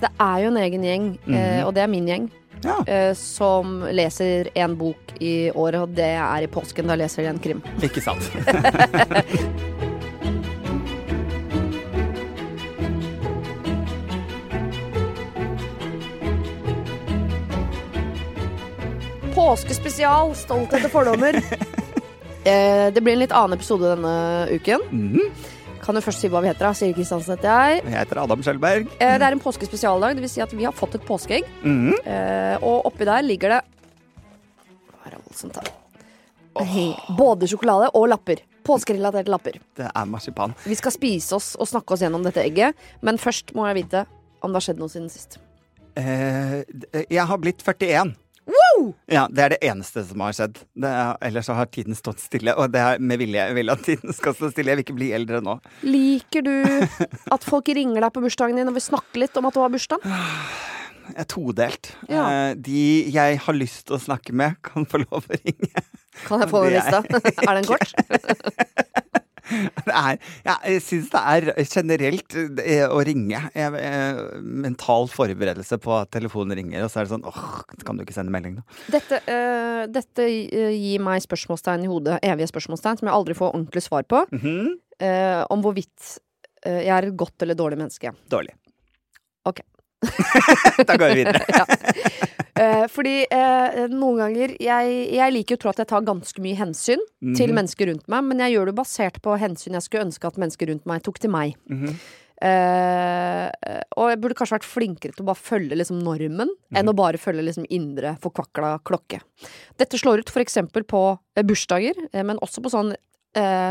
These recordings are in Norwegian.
Det er jo en egen gjeng, eh, og det er min gjeng, Ja. eh, som leser en bok i året, og det er i påsken. Da leser de en krim. Ikke sant? Påskespesial, stolthet og fordommer. eh, det blir en litt annen episode denne uken. Mhm. Kan jo først si hva vi heter. da. Siri Kristiansen heter jeg. Jeg heter Adam Skjelberg. Eh, det er en påskespesialdag, dvs. Si at vi har fått et påskeegg. Mm. Eh, og oppi der ligger det Hva er det voldsomt her? Hei. Både sjokolade og lapper. Påskerelaterte lapper. Det er marsipan. Vi skal spise oss og snakke oss gjennom dette egget, men først må jeg vite om det har skjedd noe siden sist. Eh, jeg har blitt 41. Ja, Det er det eneste som har skjedd. Det er, ellers har tiden stått stille. Og det er med vilje. Jeg vil at tiden skal stå stille. Jeg vil ikke bli eldre nå. Liker du at folk ringer deg på bursdagen din og vil snakke litt om at du har bursdag? Jeg er todelt. Ja. Eh, de jeg har lyst til å snakke med, kan få lov å ringe. Kan jeg få en lista? Er den kort? Er, ja, jeg syns det er generelt eh, å ringe. Jeg, jeg, mental forberedelse på at telefonen ringer, og så er det sånn åh, kan du ikke sende melding, da? Dette, øh, dette eh, gir meg spørsmålstegn i hodet, evige spørsmålstegn, som jeg aldri får ordentlig svar på. Mm -hmm. øh, om hvorvidt øh, jeg er et godt eller dårlig menneske. Dårlig. Ok. da går vi videre. ja. Eh, fordi eh, noen ganger jeg, jeg liker å tro at jeg tar ganske mye hensyn til Mhm. mennesker rundt meg, men jeg gjør det basert på hensyn jeg skulle ønske at mennesker rundt meg tok til meg. Mm -hmm. Uh, og jeg burde kanskje vært flinkere til å bare følge liksom normen, enn å bare følge liksom indre forkvakla klokke. Dette slår ut eksempel på eh, bursdager, eh, men også på sånn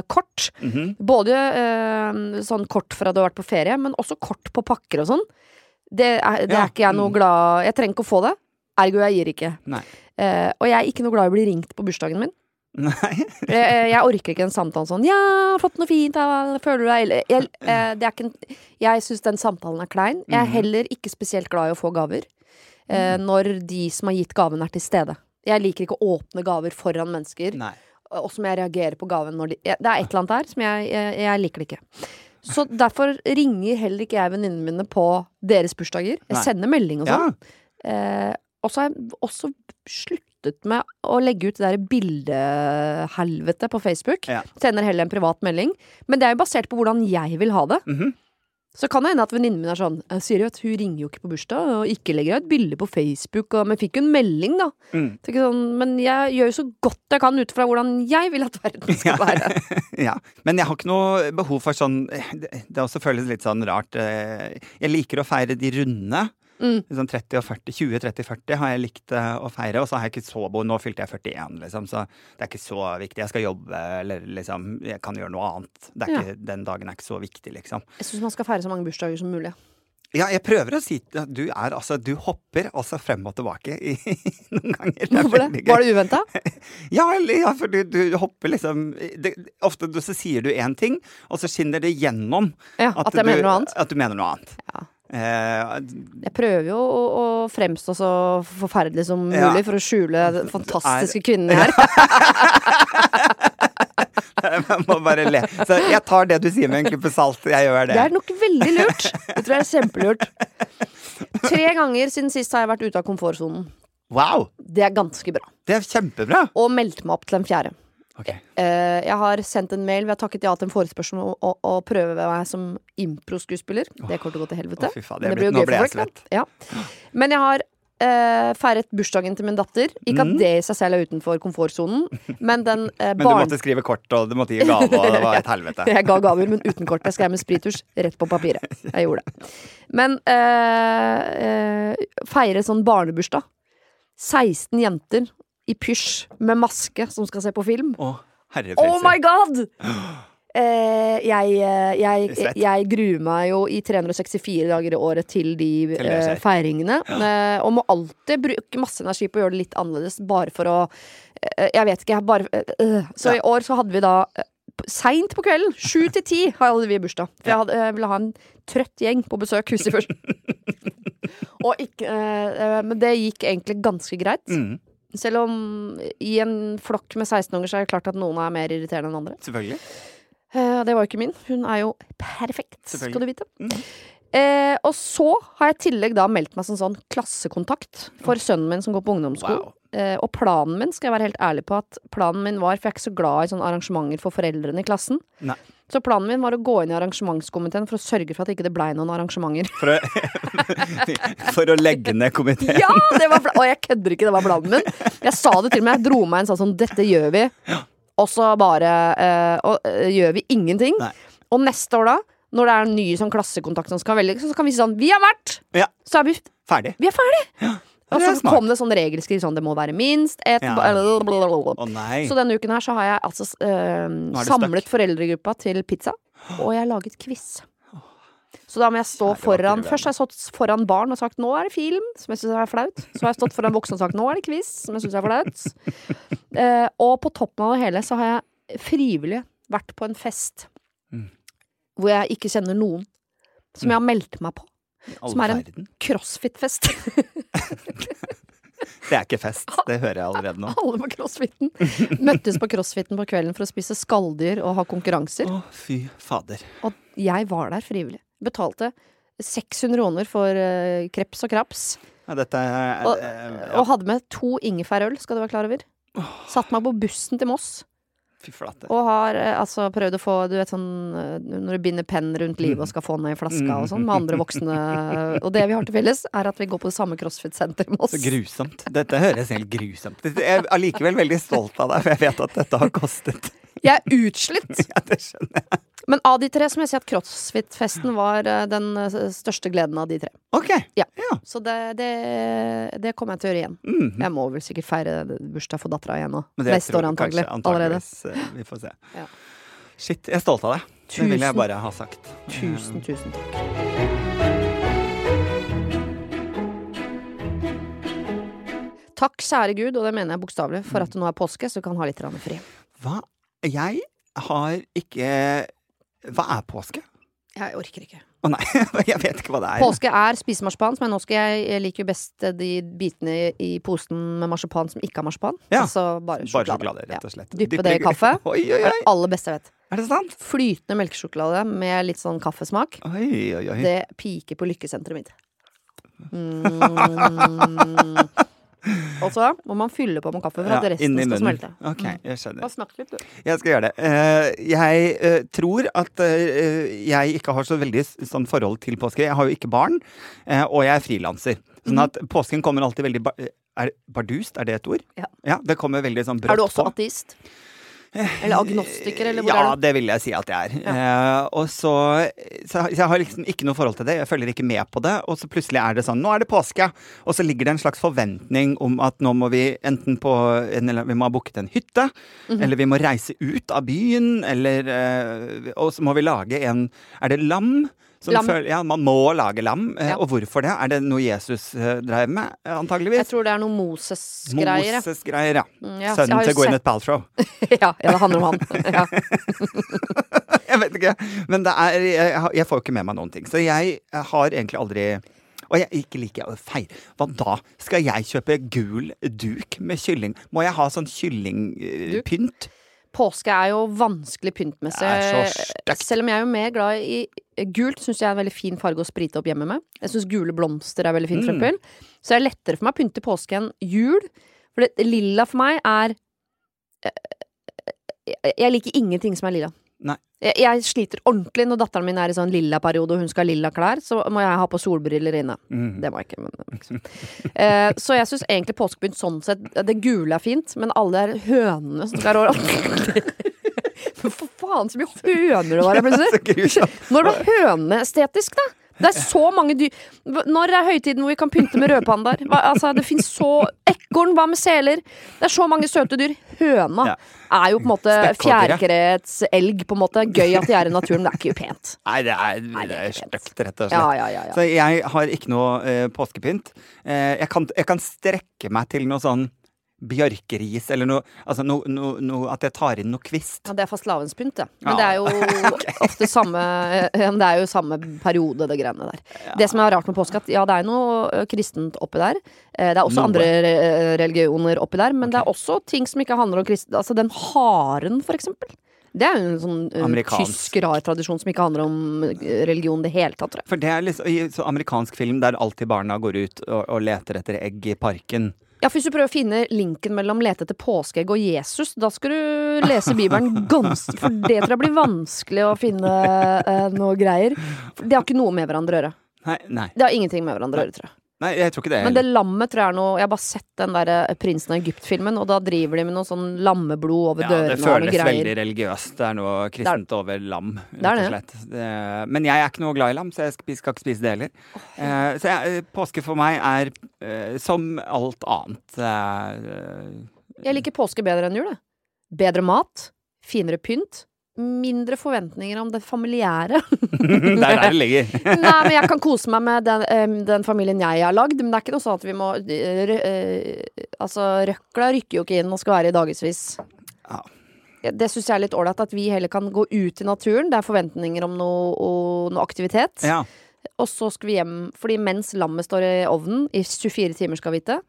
kort. -hmm. Både sånn kort fra du har vært på ferie, men også kort på pakker og sånn. Det er, det Ja, er ikke jeg noe mm. glad Jeg trenger ikke å få det. Ergo jeg gir ikke. Eh, og jeg er ikke noe glad i å bli ringt på bursdagen min. Nei. Jeg, jeg orker ikke en samtale sånn 'Ja, fått noe fint, ja, føler du deg Eller jeg, eh, det er ikke en, Jeg syns den samtalen er klein. Jeg er Mhm. heller ikke spesielt glad i å få gaver eh, når de som har gitt gaven, er til stede. Jeg liker ikke å åpne gaver foran mennesker, Nei. og som jeg reagerer på gaven når de Det er et eller annet der som jeg, jeg, jeg liker det ikke. Så derfor ringer heller ikke jeg venninnene mine på deres bursdager. Jeg sender melding og Ja. sånn. Eh, og så har jeg også sluttet med å legge ut det der bildehelvete på Facebook. Ja. Sender heller en privat melding. Men det er jo basert på hvordan jeg vil ha det. Mhm. Så kan det hende at venninnen min er sånn Sier Siri, vet, hun ringer jo ikke på bursdag, og ikke legger ut bilde på Facebook, og, men fikk jo en melding, da. Mm. Sånn, men jeg gjør jo så godt jeg kan ut fra hvordan jeg vil at verden skal være. Ja, men jeg har ikke noe behov for sånn Det, det også føles litt sånn rart. eh, Jeg liker å feire de runde. Mm. Liksom 30 og 40, 20, 30, 40 har jeg likt eh, å feire. Og så har jeg ikke så bo Nå fylte jeg 41, liksom, så det er ikke så viktig. Jeg skal jobbe, eller liksom Jeg kan gjøre noe annet. Det er ikke, Den dagen er ikke så viktig, liksom. Jeg syns man skal feire så mange bursdager som mulig. Ja, jeg prøver å si at du er altså Du hopper altså frem og tilbake i, noen ganger. Det Hvorfor det? Var det uventa? Ja, ja, for du, du hopper liksom det, Ofte du, så sier du én ting, og så skinner det gjennom Ja, at at, du, mener. At du mener noe annet. Ja. Eh, Jeg prøver jo å, å fremstå så forferdelig som mulig Ja. for å skjule den fantastiske kvinnen her. jeg må bare le. Så jeg tar det du sier med en klype salt. Jeg gjør det. Det er nok veldig lurt. Det tror jeg er kjempelurt. Tre ganger siden sist har jeg vært ute av komfortsonen. Wow! Det er ganske bra. Det er kjempebra. Og meldt meg opp til en fjerde. Ok. Eh, jeg har sendt en mail, vi har takket ja til en forespørsel om å, å, prøve meg som impro-skuespiller. Det kommer til å gå til helvete. Oh, fy faen, det blir nå ble jeg folk. Ja. Men jeg har eh, feiret bursdagen til min datter. Ikke at Mm. det i seg selv er utenfor komfortsonen, men den eh, Men du måtte skrive kort, og du måtte gi gave, og det var et helvete. Jeg ga gaver, men uten kort. Jeg skrev med sprittusj rett på papiret. Jeg gjorde det. Men eh, eh, feire sånn barnebursdag. 16 jenter i pysj med maske som skal se på film. Å, herre Oh my god! Eh, jeg, jeg, jeg, jeg gruer meg jo i 364 dager i året til de eh, feiringene. Eh, og må alltid bruke masse energi på å gjøre det litt annerledes, bare for å eh, Jeg vet ikke, bare eh. Så i år så hadde vi da eh, Seint på kvelden, sju til ti, hadde vi bursdag. For jeg, hadde, ville ha en trøtt gjeng på besøk huset først. og ikke, eh, eh, men det gikk egentlig ganske greit. Mm, Selv om i en flokk med 16-unger så er det klart at noen er mer irriterende enn andre. selvfølgelig. Uh, det var jo ikke min. Hun er jo perfekt, skal du vite. Mm. Uh, og så har jeg i tillegg da meldt meg som sånn klassekontakt for sønnen min som går på ungdomsskolen. Wow. Eh, og planen min, skal jeg være helt ærlig på at planen min var, for jeg er ikke så glad i sånne arrangementer for foreldrene i klassen. Nei. Så planen min var å gå inn i arrangementskomiteen for å sørge for at ikke det blei noen arrangementer. For å, for å legge ned komiteen. Ja, det var Og jeg kødder ikke, det var planen min. Jeg sa det til og med. Jeg dro meg en sånn sånn Dette gjør vi. Og så bare eh, og, øh, gjør vi ingenting. Nei. Og neste år, da, når det er en ny sånn klassekontakt som skal velge, så kan vi si sånn Vi har vært! Ja. Så er vi, Ferdig. vi er ferdig! Og så kom det sånn regelskriv sånn Det må være minst ett Ja. oh. Så denne uken her så har jeg altså uh, samlet samlet foreldregruppa til pizza. Og jeg har laget quiz. Så da må jeg stå foran Først har jeg stått foran barn og sagt 'nå er det film', som jeg syns er flaut. Så har jeg stått foran voksne og sagt 'nå er det quiz', som jeg syns er flaut. Uh, og på toppen av det hele så har jeg frivillig vært på en fest Mm. hvor jeg ikke kjenner noen. Som jeg har meldt meg på. Som er en- Crossfit-fest. Det er ikke fest. Det hører jeg allerede nå. Alle på crossfiten. Møttes på crossfiten på kvelden for å spise skalldyr og ha konkurranser. Å, fy fader. Og jeg var der frivillig. Betalte 600 kroner for eh, kreps og kraps. Ja, dette er Og- eh, ja. Og hadde med to ingefærøl, skal du være klar over. Satt meg på bussen til Moss. Og har eh, altså prøvd å få Du vet sånn eh, når du binder penn rundt livet og skal få den i flaska og sånn med andre voksne. Og det vi har til felles, er at vi går på det samme crossfit-senter med oss. Så grusomt. Dette høres helt grusomt ut. Jeg er allikevel veldig stolt av deg, for jeg vet at dette har kostet. Jeg er utslitt. Ja, det skjønner jeg. Men av de tre så må jeg si at crossfit-festen var eh, den eh, største gleden av de tre. Ok. Ja. Ja. Så det, det, det kommer jeg til å gjøre igjen. Mhm. Jeg må vel sikkert feire bursdag for dattera igjen nå. Neste år antagelig. Allerede. eh, Vi får se. Ja. Shit, jeg er stolt av deg. Det vil jeg Tusen. bare ha sagt. Tusen, tusen takk. Takk, kjære Gud, og det mener jeg bokstavelig, for at det nå er påske, så du kan ha litt fri. Hva? Jeg har ikke Hva er påske? Jeg orker ikke. Å nei, jeg vet ikke hva det er. Påske er spisemarsipan, men nå skal jeg Jeg liker jo best de bitene i, posen med marsipan som ikke har marsipan. Ja. Altså bare Bare sjokolade. sjokolade, rett og slett. Dyppe det i kaffe. Oi, oi, Det er det aller beste jeg vet. Er det sant? Flytende melkesjokolade med litt sånn kaffesmak. Oi, oi, oi. Det piker på lykkesenteret mitt. Mm. Og så må man fylle på med kaffe for at Ja, resten skal smelte. Ok, Mm. jeg skjønner. Bare snakk litt, du. Jeg skal gjøre det. Eh, jeg eh, tror at eh, jeg ikke har så veldig sånn forhold til påske. Jeg har jo ikke barn, og jeg er frilanser. Mhm. Sånn at påsken kommer alltid veldig ba er, Bardust, er det et ord? Ja. det kommer veldig sånn brått Er du også på. ateist? Eller agnostiker, eller hvor ja, er du? det vil jeg si at jeg er. Eh, og så, så jeg har liksom ikke noe forhold til det. Jeg følger ikke med på det. Og så plutselig er det sånn Nå er det påske! Og så ligger det en slags forventning om at nå må vi enten på en, eller, Vi må ha booket en hytte, Mhm. eller vi må reise ut av byen, eller eh, Og så må vi lage en Er det lam? Føler- ja, man må lage lam. Eh, Ja. Og hvorfor det? Er det noe Jesus eh, drev med? antageligvis? Jeg tror det er noe Moses-greier. Moses-greier, ja. Mm, ja, Sønnen til Gwyneth Paltrow. Ja, ja, det handler om han. Ja. jeg vet ikke. Men det er, jeg, jeg får jo ikke med meg noen ting. Så jeg har egentlig aldri Og jeg ikke liker å feire. Hva da? Skal jeg kjøpe gul duk med kylling? Må jeg ha sånn kyllingpynt? Påske er jo vanskelig pyntmessig. Selv om jeg er jo mer glad i gult, syns jeg er en veldig fin farge å sprite opp hjemme med. Jeg syns gule blomster er veldig fint, for Mm. eksempel. Så det er lettere for meg å pynte påske enn jul. For det, lilla for meg er jeg, jeg liker ingenting som er lilla. Nei. Jeg, jeg sliter ordentlig når datteren min er i sånn lilla periode og hun skal ha lilla klær. Så må jeg ha på solbriller inne. Mm. Det må jeg ikke, men liksom. eh, Så jeg syns egentlig påskepynt sånn sett Det gule er fint, men alle de hønene som skal rå Men for faen, så mye høner det var her plutselig! Når ble høneestetisk, da? Det er så mange dyr Når er høytiden hvor vi kan pynte med rødpandaer? Altså, det fins så Ekorn, hva med seler? Det er så mange søte dyr. Høna Ja. er jo på en måte fjærkretselg, på en måte. Gøy at de er i naturen, men det er ikke pent. Nei, det er, Nei, det er er stygt, rett og slett. Ja, ja, ja, ja. Så jeg har ikke noe eh, påskepynt. Eh, jeg, kan, jeg kan strekke meg til noe sånn bjørkeris, eller noe Altså no, no, no, At jeg tar inn noe kvist. Ja, det er fastelavnspynt, det. Men Ja. det er jo ofte samme men Det er jo samme periode, det greiene der. Det som er rart med påske, at ja, det er noe kristent oppi der. Eh, Det er også Noe. andre religioner oppi der, men det er også ting som ikke handler om kristen... Altså den haren, for eksempel. Det er jo en sånn uh, tysk rar tradisjon som ikke handler om eh, religion i det hele tatt, tror jeg. For det er liksom så amerikansk film der alltid barna går ut og, og leter etter egg i parken. Ja, for Hvis du prøver å finne linken mellom lete etter påskeegg og Jesus, da skal du lese Bibelen ganske For det tror jeg blir vanskelig å finne eh, noe greier. For Det har ikke noe med hverandre å gjøre. Nei, nei. Det har ingenting med hverandre å gjøre, tror jeg. Nei jeg tror ikke det. Men det lammet tror jeg er noe Jeg har bare sett den der eh, Prinsen av Egypt-filmen, og da driver de med noe sånn lammeblod over ja, det dørene og føles noe greier. veldig religiøst. Det er noe kristent over lam, rett og slett. Det, men jeg er ikke noe glad i lam, så jeg skal, ikke spise det heller. Eh, så jeg, påske for meg er eh, som alt annet. Eh, Jeg liker påske bedre enn jul, jeg. Bedre mat, finere pynt, mindre forventninger om det familiære. det er der det ligger. Nei, men jeg kan kose meg med den, den familien jeg har lagd, men det er ikke noe sånn at vi må eh, Altså, røkla rykker jo ikke inn og skal være i dagevis. Ja. Det syns jeg er litt ålreit, at vi heller kan gå ut i naturen. Det er forventninger om noe, noe aktivitet. Ja. Og så skal vi hjem, fordi mens lammet står i ovnen i 24 timer, skal vite,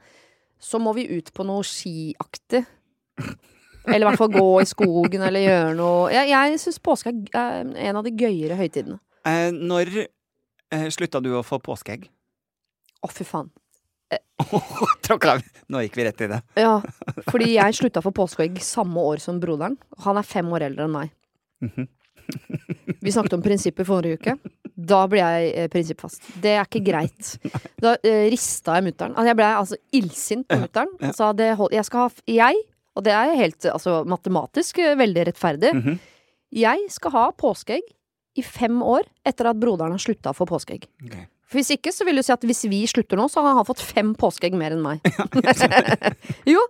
så må vi ut på noe skiaktig. Eller i hvert fall gå i skogen eller gjøre noe Jeg, jeg syns påske er en av de gøyere høytidene. Eh, når eh, slutta du å få påskeegg? Å, fy faen. Eh. Nå gikk vi rett i det. Ja, fordi jeg slutta å få påskeegg samme år som broderen. Han er fem år eldre enn meg. Mhm. Vi snakket om prinsipper forrige uke. Da ble jeg eh, prinsippfast. Det er ikke greit. Da eh, rista jeg mutter'n. Altså, jeg ble altså illsint på mutter'n. ja. jeg skal ha Jeg, og det er helt altså, matematisk eh, veldig rettferdig, Mhm. jeg skal ha påskeegg i fem år etter at broderen har slutta å få påskeegg. Okay. For Hvis ikke, så vil du si at hvis vi slutter nå, så har han fått fem påskeegg mer enn meg. jo,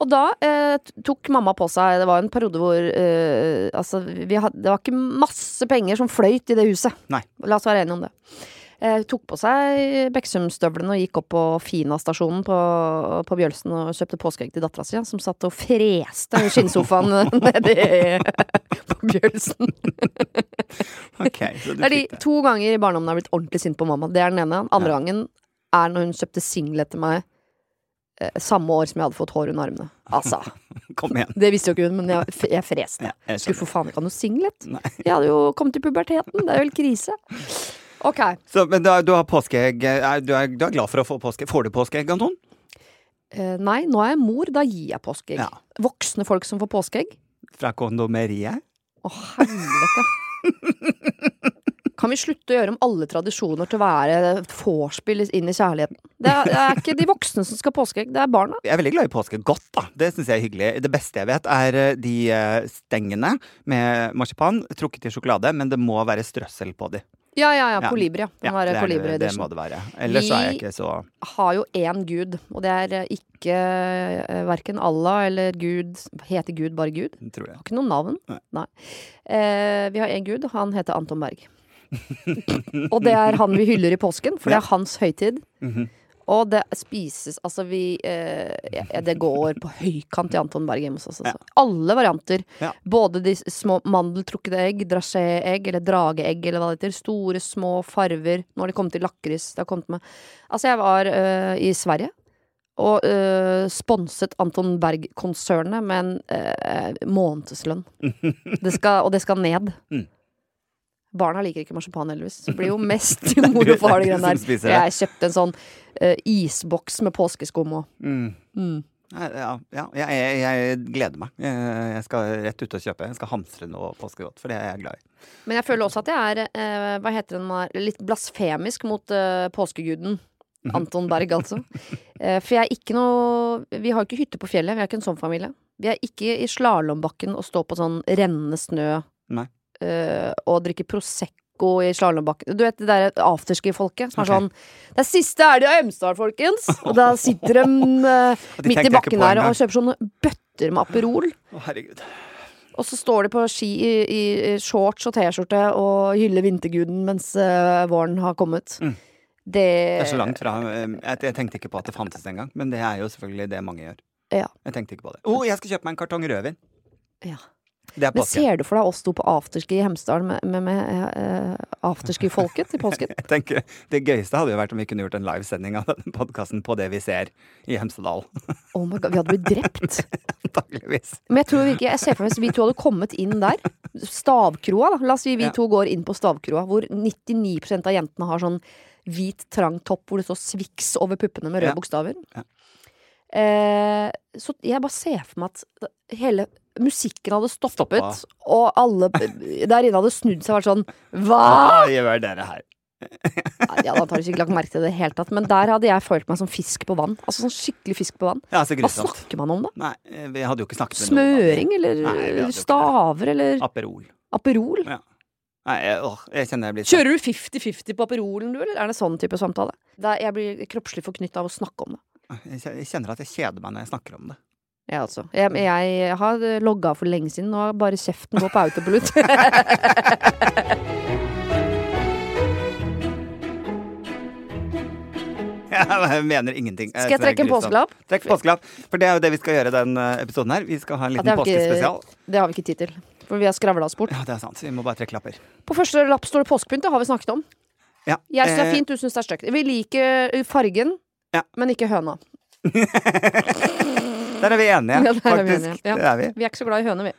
og da eh, tok mamma på seg Det var en periode hvor eh, Altså, vi hadde, det var ikke masse penger som fløyt i det huset. Nei. La oss være enige om det. Eh, tok på seg Beksum-støvlene og gikk opp på Fina-stasjonen på, på Bjølsen og kjøpte påskeegg til dattera si, som satt og freste i skinnsofaen nedi i- på Bjølsen. okay, så du Det er de to ganger i barndommen jeg har blitt ordentlig sint på mamma. Det er den ene. Andre andre gangen er når hun kjøpte singlet til meg eh, samme år som jeg hadde fått hår under armene. Altså, Kom igjen. det visste jo ikke hun, men jeg, jeg freste. Ja, Skulle for faen ikke ha noe singlet. Nei. Jeg hadde jo kommet til puberteten. Det er jo helt krise. Ok. Så, men da, du har påskeegg er- du, er, du er glad for å få påskeegg? Får du påskeegg, Anton? Eh, nei, nå er jeg mor. Da gir jeg påskeegg. Ja. Voksne folk som får påskeegg. Fra kondomeriet? Å, helvete. Kan vi slutte å gjøre om alle tradisjoner til å være vorspiel inn i kjærligheten? Det er, det er ikke de voksne som skal ha påskeegg, det er barna. Jeg er veldig glad i påske. Godt, da. Det syns jeg er hyggelig. Det beste jeg vet, er eh, de eh, stengene med marsipan trukket i sjokolade, men det må være strøssel på de. Ja, ja, ja. Kolibri. Ja. Ja, det, er, det, det må det være. Ellers så er jeg ikke så Vi har jo én gud, og det er eh, ikke eh, verken Allah eller Gud Heter Gud bare Gud? tror jeg. Har ikke noe navn. Nei. Nei. Eh, vi har én gud, han heter Anton Berg. og det er han vi hyller i påsken, for det er hans høytid. Mhm. Og det spises Altså, vi eh, ja, Det går på høykant i Anton Berg hjemme hos oss. Altså. Alle varianter. Ja. Både de små mandeltrukkede egg, dragé-egg eller drageegg eller hva det heter. Store, små farver. Nå har de kommet til lakris. Det har kommet med Altså, jeg var eh, i Sverige. Og eh, sponset Anton Berg-konsernet med en eh, månedslønn. Det skal, og det skal ned. Mm. Barna liker ikke marsipan, heldigvis. Så det blir jo mest mor og far, de greiene der. Jeg Jeg kjøpte en sånn uh, isboks med påskeskum òg. Mm. mm. Ja, ja jeg, jeg, jeg gleder meg. Jeg, skal rett ut og kjøpe. Jeg skal hamstre noe påskegodt, for det er jeg glad i. Men jeg føler også at jeg er eh, Hva heter den litt blasfemisk mot eh, påskeguden. Mhm. Anton Berg, altså. For jeg er ikke noe Vi har ikke hytte på fjellet. Vi er ikke en sånn familie. Vi er ikke i slalåmbakken og står på sånn rennende snø Nei. Eh, og drikker Prosecco i slalåmbakken. Du vet det derre afterski-folket som er sånn Det er siste helg i Ømsdal, folkens! Og da sitter de de midt i bakken der og kjøper sånne bøtter med Aperol. Å, herregud. Og så står de på ski i, i shorts og T-skjorte og hyller vinterguden mens eh, våren har kommet. Mm. Det, Det er så langt fra Jeg, tenkte ikke på at det fantes engang, men det er jo selvfølgelig det mange gjør. Ja. Jeg tenkte ikke på det. Å, jeg skal kjøpe meg en kartong rødvin! Ja. Det Men ser du for deg oss to på afterski i Hemsedal med, med, med uh, afterski-folket i påsken? Jeg tenker, det gøyeste hadde jo vært om vi kunne gjort en livesending av denne podkasten på det vi ser i Hemsedal. Oh my god, vi hadde blitt drept. Antakeligvis. Men jeg tror ikke, jeg ser for meg hvis vi to hadde kommet inn der. Stavkroa, da. La oss si vi Ja. to går inn på stavkroa, hvor 99% av jentene har sånn hvit, trang topp hvor det står Swix over puppene med røde Ja. bokstaver. Ja. Eh, så jeg bare ser for meg at hele musikken hadde stoppet, Stoppa. og alle der inne hadde snudd seg og vært sånn Hva?! Hva gjør dere her? Nei, Jeg hadde antakeligvis ikke lagt merke til det i det hele tatt, men der hadde jeg følt meg som fisk på vann. Altså sånn skikkelig fisk på vann. Ja, så Hva snakker man om da? Nei, eh, vi hadde jo ikke snakket med noen. Smøring, eller Nei, staver, eller Aperol. Aperol? Nei, jeg, åh, jeg kjenner jeg blir Kjører du 50-50 på Aperolen, du, eller er det sånn type samtale? Der jeg blir kroppslig forknytta av å snakke om det. Jeg kjenner at jeg kjeder meg når jeg snakker om det. Jeg altså. Jeg, jeg har logga for lenge siden, Nå har bare kjeften gått på autopilot. Jeg mener ingenting. Skal jeg trekke en påskelapp? Trekk påskelapp. For det er jo det vi skal gjøre den eh, episoden her. Vi skal ha en liten påskespesial. Det har vi ikke tid til. For vi har skravla oss bort. Ja, det er sant. Vi må bare trekke lapper. På første lapp står det påskepynt, det har vi snakket om. Ja. Jeg syns det er eh, fint, du syns det er stygt. Vi liker fargen, Ja. men ikke høna. Der er vi enige, Ja, er vi enige. Ja. Det er vi. Vi er ikke så glad i høner, vi.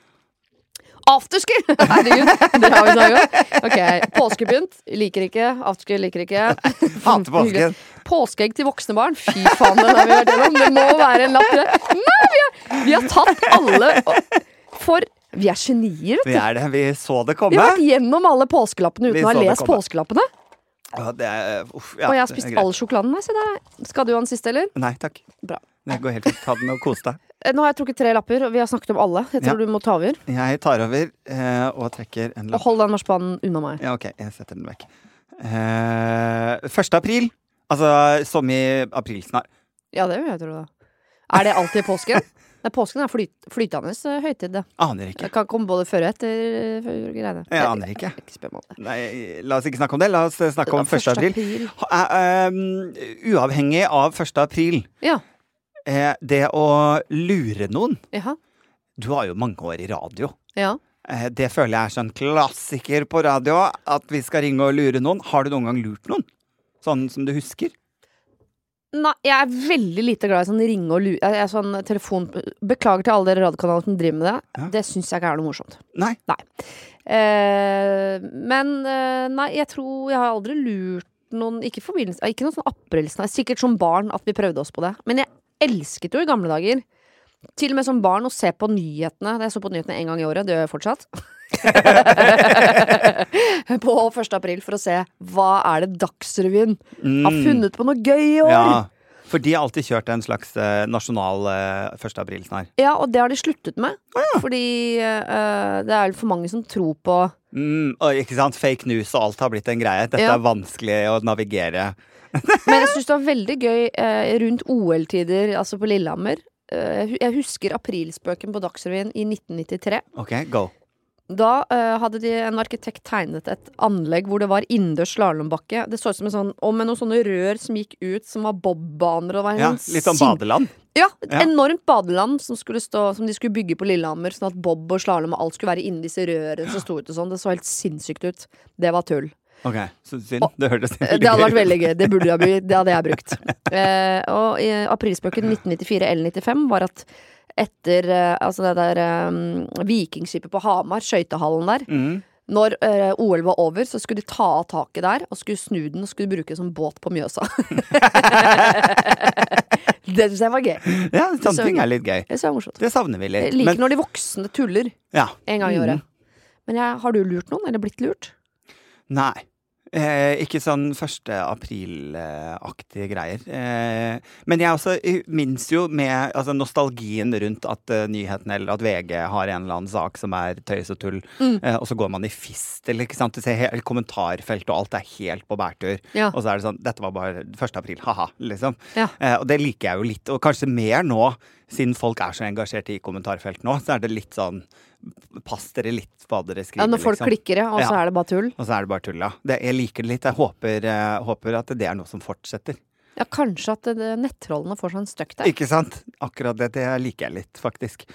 Afterski! Herregud, det har vi snakket om. Ok, påskepynt liker ikke. Afterski liker ikke. Hater påsken. Påskeegg til voksne barn. Fy faen, den har vi vært gjennom. Det må være en lapp til det. Nei, vi har, vi har tatt alle For vi er genier, vet Vi er det. Vi så det Vi har vært gjennom alle påskelappene uten å ha lest påskelappene. Ja, det er, uff, ja, og jeg har spist all sjokoladen. Se der. Skal du ha den siste, eller? Nei takk. Bra. Det går helt fint. Ta den og kos deg. Eh, Nå har jeg trukket tre lapper, og vi har snakket om alle. Jeg tror Ja. du må ta over. Jeg tar over eh, og trekker en lapp. Og hold den marsipanen unna meg. Ja, ok, jeg setter den vekk. Eh, 1. april. Altså som i april snart. Ja, det vil jeg tro, da. Er det alltid påsken? Nei, påsken er flyt, flytende høytid, det. Aner ikke. Det kan komme både før og etter før greiene. Jeg aner ikke. Ikke spør meg om det. Nei, la oss ikke snakke om det. La oss eh, snakke om 1. april. april. Eh, um, uavhengig av 1. april, Ja. uh, det å lure noen Jaha. Du har jo mange år i radio. Ja. Det føler jeg er sånn klassiker på radio. At vi skal ringe og lure noen. Har du noen gang lurt noen? Sånn som du husker? Nei, jeg er veldig lite glad i sånn ringe og lure jeg er sånn telefon Beklager til alle dere radiokanaler som driver med det. Ja. Det syns jeg ikke er noe morsomt. Nei. Eh, men eh, nei, jeg tror Jeg har aldri lurt noen Ikke, ikke noen sånn aprilsnarr. Sikkert som barn at vi prøvde oss på det. Men jeg elsket jo i gamle dager, til og med som barn, å se på nyhetene. Jeg så på nyhetene en gang i året, det gjør jeg fortsatt. på 1. april for å se hva er det Dagsrevyen har funnet på noe gøy i år. Mm. Ja. For de har alltid kjørt en slags eh, nasjonal eh, 1. april snar Ja, og det har de sluttet med. Fordi eh, det er for mange som tror på Mm, ikke sant? Fake news og alt har blitt en greie. Dette Ja. er vanskelig å navigere. Men jeg syns det var veldig gøy eh, rundt OL-tider, altså på Lillehammer. Eh, jeg husker aprilspøken på Dagsrevyen i 1993. OK, go. Da uh, hadde de en arkitekt tegnet et anlegg hvor det var innendørs slalåmbakke. Det så ut som en sånn, og med noen sånne rør som gikk ut, som var bobbaner. Og var Ja, sånn litt sånn badeland. Ja, Ja. enormt badeland som, stå, som de skulle bygge på Lillehammer, sånn at bob og slalåm og alt skulle være inni disse rørene som sto ut og sånn. Det så helt sinnssykt ut. Det var tull. OK, så synd. Det hørtes Det hadde vært veldig gøy. Det, burde jeg, det hadde jeg brukt. Eh, og i aprilspøken 1994 eller 95 var at etter eh, altså det der eh, vikingskipet på Hamar, skøytehallen der Mm. Når eh, OL var over, så skulle de ta av taket der og skulle snu den og skulle bruke det som båt på Mjøsa. det syns jeg var gøy. Ja, Så- sånne ting er litt gøy. Det jeg. Det savner vi Jeg litt. liker Men når de voksne tuller ja. en gang i Mm. Men jeg, har du lurt noen, eller blitt lurt? Nei. Eh, ikke sånn 1. april-aktige greier. Eh, men jeg også eh, minnes jo med altså, nostalgien rundt at uh, nyhetene eller at VG har en eller annen sak som er tøys og tull, Mm. eh, og så går man i fistel, ikke sant. Du ser he kommentarfelt og alt er helt på bærtur. Ja. Og så er det sånn Dette var bare 1. april, ha-ha, liksom. Ja. Eh, og det liker jeg jo litt, og kanskje mer nå, siden folk er så engasjert i kommentarfelt nå, så er det litt sånn Pass dere litt hva dere skriver, Ja, når folk liksom. klikker, ja, og så Ja. er det bare tull. Og så er det bare tull, ja. Det, jeg liker det litt. Jeg håper, eh, håper at det er noe som fortsetter. Ja, kanskje at nettrollene får seg en støkk der. Ikke sant? Akkurat det, det liker jeg litt, faktisk.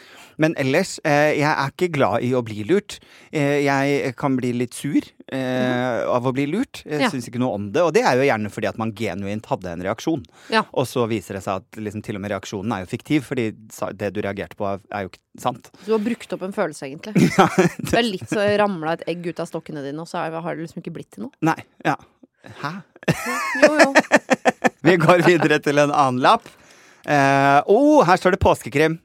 Men ellers, eh, jeg er ikke glad i å bli lurt. Eh, jeg kan bli litt sur eh, av å bli lurt. Jeg Ja. syns ikke noe om det. Og det er jo gjerne fordi at man genuint hadde en reaksjon. Ja. Og så viser det seg at liksom, til og med reaksjonen er jo fiktiv, fordi det du reagerte på, er jo ikke sant. Du har brukt opp en følelse, egentlig. Det er litt så ramla et egg ut av stokkene dine, og så har det liksom ikke blitt til noe. Nei. Ja. Hæ? Jo, jo. Vi går videre til en annen lapp. Uh, oh, her står det påskekrim.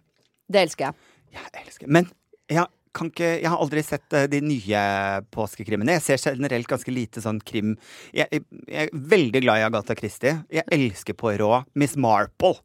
Det elsker jeg. Jeg elsker Men jeg, kan ikke, jeg har aldri sett eh, de nye påskekrimene. Jeg ser generelt ganske lite sånn krim. Jeg, jeg, jeg er veldig glad i Agatha Christie. Jeg elsker Poirot. Miss Marple.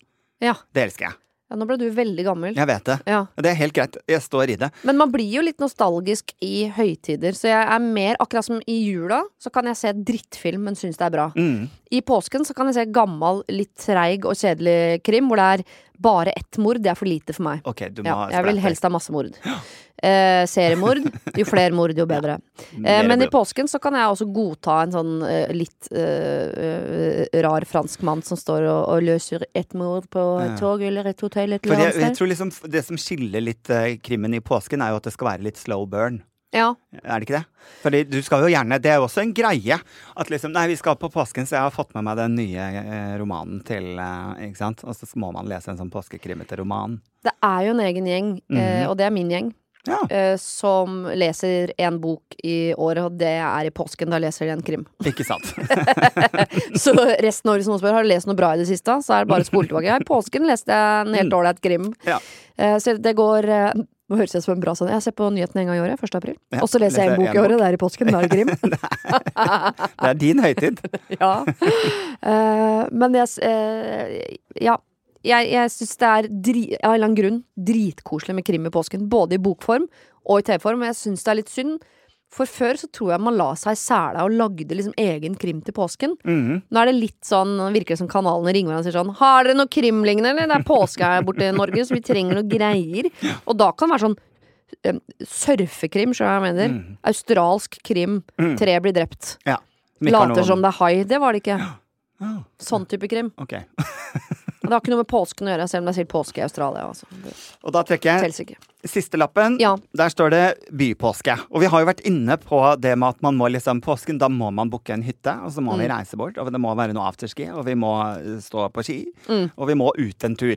Ja. Det elsker jeg. Ja, nå ble du veldig gammel. Jeg vet det. Ja. Det er helt greit. Jeg står i det. Men man blir jo litt nostalgisk i høytider, så jeg er mer akkurat som i jula, så kan jeg se drittfilm, men synes det er bra. Mm. I påsken så kan jeg se gammel, litt treig og kjedelig krim, hvor det er bare ett mord. Det er for lite for meg. Okay, du må Ja, jeg vil helst ha masse mord. Eh, seriemord. Jo flere mord, jo bedre. Eh, men i påsken så kan jeg også godta en sånn eh, litt eh, eh, rar fransk mann som står og, og løser et mord på et tog eller et hotell et eller jeg, jeg tror liksom Det som skiller litt eh, krimmen i påsken, er jo at det skal være litt slow burn. Ja. Er det ikke det? Fordi du skal jo gjerne Det er jo også en greie. At liksom Nei, vi skal på påsken, så jeg har fått med meg den nye eh, romanen til eh, Ikke sant? Og så må man lese en sånn påskekrimete roman. Det er jo en egen gjeng, eh, Mhm. og det er min gjeng, Ja. som leser en bok i året, og det er i påsken. Da leser de en krim. Ikke sant? Så resten av året, som noen spør, har du lest noe bra i det siste? Så er det bare å spole tilbake. Ja, I påsken leste jeg en helt ålreit krim. Ja. Så det går Nå høres jeg som en bra sånn Jeg ser på nyhetene en gang i året, 1. april. Ja, Og så leser jeg en bok i året, det er i påsken. Da er det krim. Det er din høytid. ja. Uh, men jeg eh, Ja. Jeg, jeg syns det er dri, av en eller annen grunn dritkoselig med krim i påsken. Både i bokform og i TV-form. Men jeg syns det er litt synd. For før så tror jeg man la seg i sela og lagde liksom egen krim til påsken. Mm. Nå er det litt sånn, virker det som kanalene ringer hverandre og sier sånn Har dere noe krimlignende, eller? Det er påske her borte i Norge, så vi trenger noe greier. Og da kan det være sånn eh, surfekrim, hva jeg mener? Mm. Australsk krim. Tre blir drept. Ja. Later noen... som det er hai. Det var det ikke. Ah, Sånn type krim. ok. Det har ikke noe med påsken å gjøre, selv om det er sikkert påske i Australia. Altså. Og da trekker jeg siste lappen. Ja. Der står det bypåske. Og vi har jo vært inne på det med at man må liksom påsken, da må man booke en hytte, og så må Mm. vi reise bort, og det må være noe afterski, og vi må eh, stå på ski, Mm. og vi må ut en tur.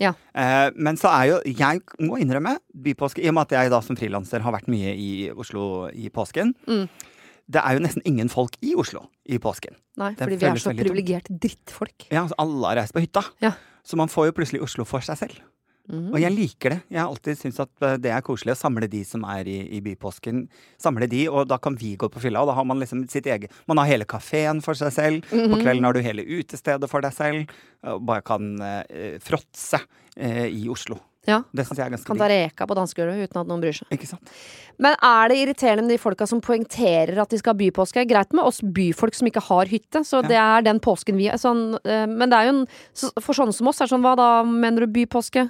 Ja. Eh, men så er jo Jeg må innrømme, bypåske, i og med at jeg da som frilanser har vært mye i Oslo i påsken, Mm. Det er jo nesten ingen folk i Oslo i påsken. Nei, Det fordi vi er så privilegerte drittfolk. Ja, altså Alle har reist på hytta. Ja. Så man får jo plutselig Oslo for seg selv. Mm. Og jeg liker det. Jeg har alltid syntes at eh, det er koselig å samle de som er i, i bypåsken. Samle de, og da kan vi gå på fylla. Og da har man liksom sitt eget Man har hele kafeen for seg selv. Mhm. På kvelden har du hele utestedet for deg selv. Og bare kan eh, fråtse eh, i Oslo. Ja. Det syns jeg er ganske Kan ta reka på dansegulvet uten at noen bryr seg. Ikke sant? Men er det irriterende med de folka som poengterer at de skal ha bypåske? Greit med oss byfolk som ikke har hytte, så det er den påsken vi er sånn, eh, Men det er jo en For sånne som oss er det sånn, hva da mener du bypåske?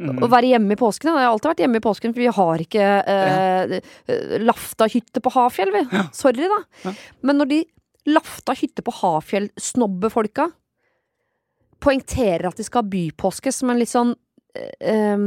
Mm. Å være hjemme i påsken? ja. Jeg har alltid vært hjemme i påsken, for vi har ikke eh, ja. Lafta-hytte på Hafjell, vi. Sorry, da. Ja. Men når de Lafta hytte på Hafjell-snobbefolka poengterer at de skal ha bypåske som en litt sånn eh,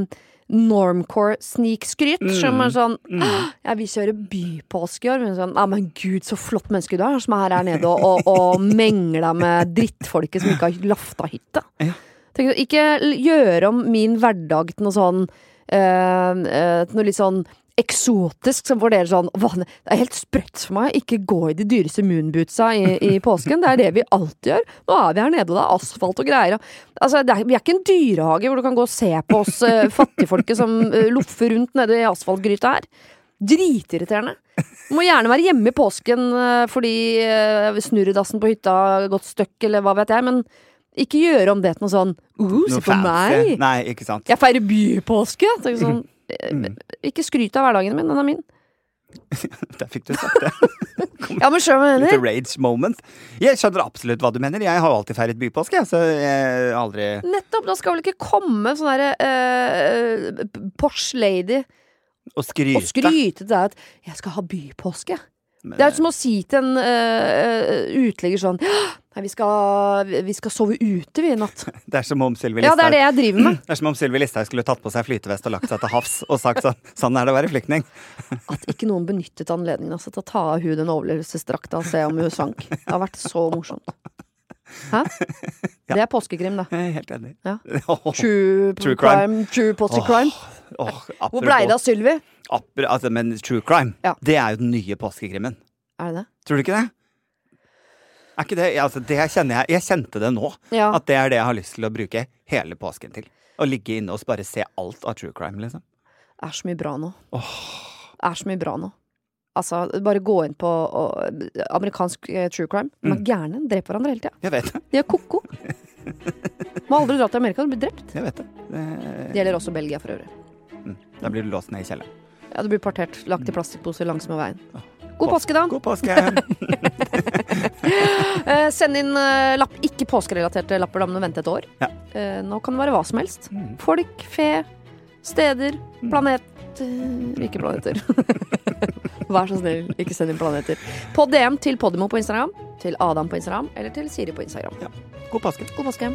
normcore snikskryt. Mm. Som er sånn Mm. Ja, vi kjører bypåske i år. Men sånn, ja, men gud, så flott menneske du er, som er her nede og, og, og mengler deg med drittfolket som ikke har Lafta-hytte. Ja. Tenk, Ikke gjøre om min hverdag til noe sånn Uh, eh, Noe litt sånn eksotisk, som for dere sånn «Hva, Det er helt sprøtt for meg. å Ikke gå i de dyreste moonbootsa i, i påsken. Det er det vi alltid gjør. Nå er vi her nede, og det er asfalt og greier. Altså, det er, vi er ikke en dyrehage hvor du kan gå og se på oss uh, fattigfolket som uh, loffer rundt nede i asfaltgryta her. Dritirriterende. Du må gjerne være hjemme i påsken eh, fordi uh, snurredassen på hytta har gått støkk, eller hva vet jeg, men ikke gjøre om det til noe sånn uh, se på meg! Nei, ikke sant. Jeg feirer bypåske! Sånn, Mm. eh, ikke skryt av hverdagen min, den er min. Der fikk du sagt det. Ja, men skjønner du hva jeg Litt mener? rage moment. Jeg skjønner absolutt hva du mener. Jeg har alltid feiret bypåske, jeg, så jeg har aldri Nettopp! Da skal vel ikke komme sånn derre uh, Porsche lady og skryte. og skryte til deg at 'jeg skal ha bypåske'. Men, Det er som å si til en uh, utligger sånn Nei, vi skal, vi skal sove ute, vi, i natt. det er som om Sylvi Ja, det det det er som om Sylvi Listhaug skulle tatt på seg flytevest og lagt seg til havs og sagt sånn Sånn er det å være flyktning. At ikke noen benyttet anledningen altså, til å ta av hun den overlevelsesdrakta og se om hun sank. Det har vært så morsomt. Hæ? Det er påskekrim, det. Jeg er helt enig. Ja. True, True crime. True påskecrime. oh, Hvor blei det av Sylvi? altså, Men true crime, Ja. det er jo den nye påskekrimmen. Er det det? Tror du ikke det? Er ikke det, altså, det kjenner jeg, jeg kjente det nå. Ja. At det er det jeg har lyst til å bruke hele påsken til. Å ligge inne og bare se alt av true crime, liksom. Det er så mye bra nå. Det er så mye bra nå. Altså, bare gå inn på og, amerikansk eh, true crime. De er Mm. gærne. Dreper hverandre hele tida. Jeg vet det. De er ko-ko. Må aldri dra til Amerika, du blir drept. Jeg vet det. Det det gjelder også Belgia for øvrig. mm. Da blir du låst ned i kjelleren. Ja, Du blir partert, lagt i plastikkposer langsmed veien. God påske, da! God påske! Eh, send inn eh, lapp, ikke påskerelaterte lapper, da må du vente et år. Ja. Eh, nå kan det være hva som helst. Mm. Folk, fe, steder, planeter Ikke planeter. Vær så snill, ikke send inn planeter. På DM til Podimo på Instagram, til Adam på Instagram eller til Siri på Instagram. God påske. God påske.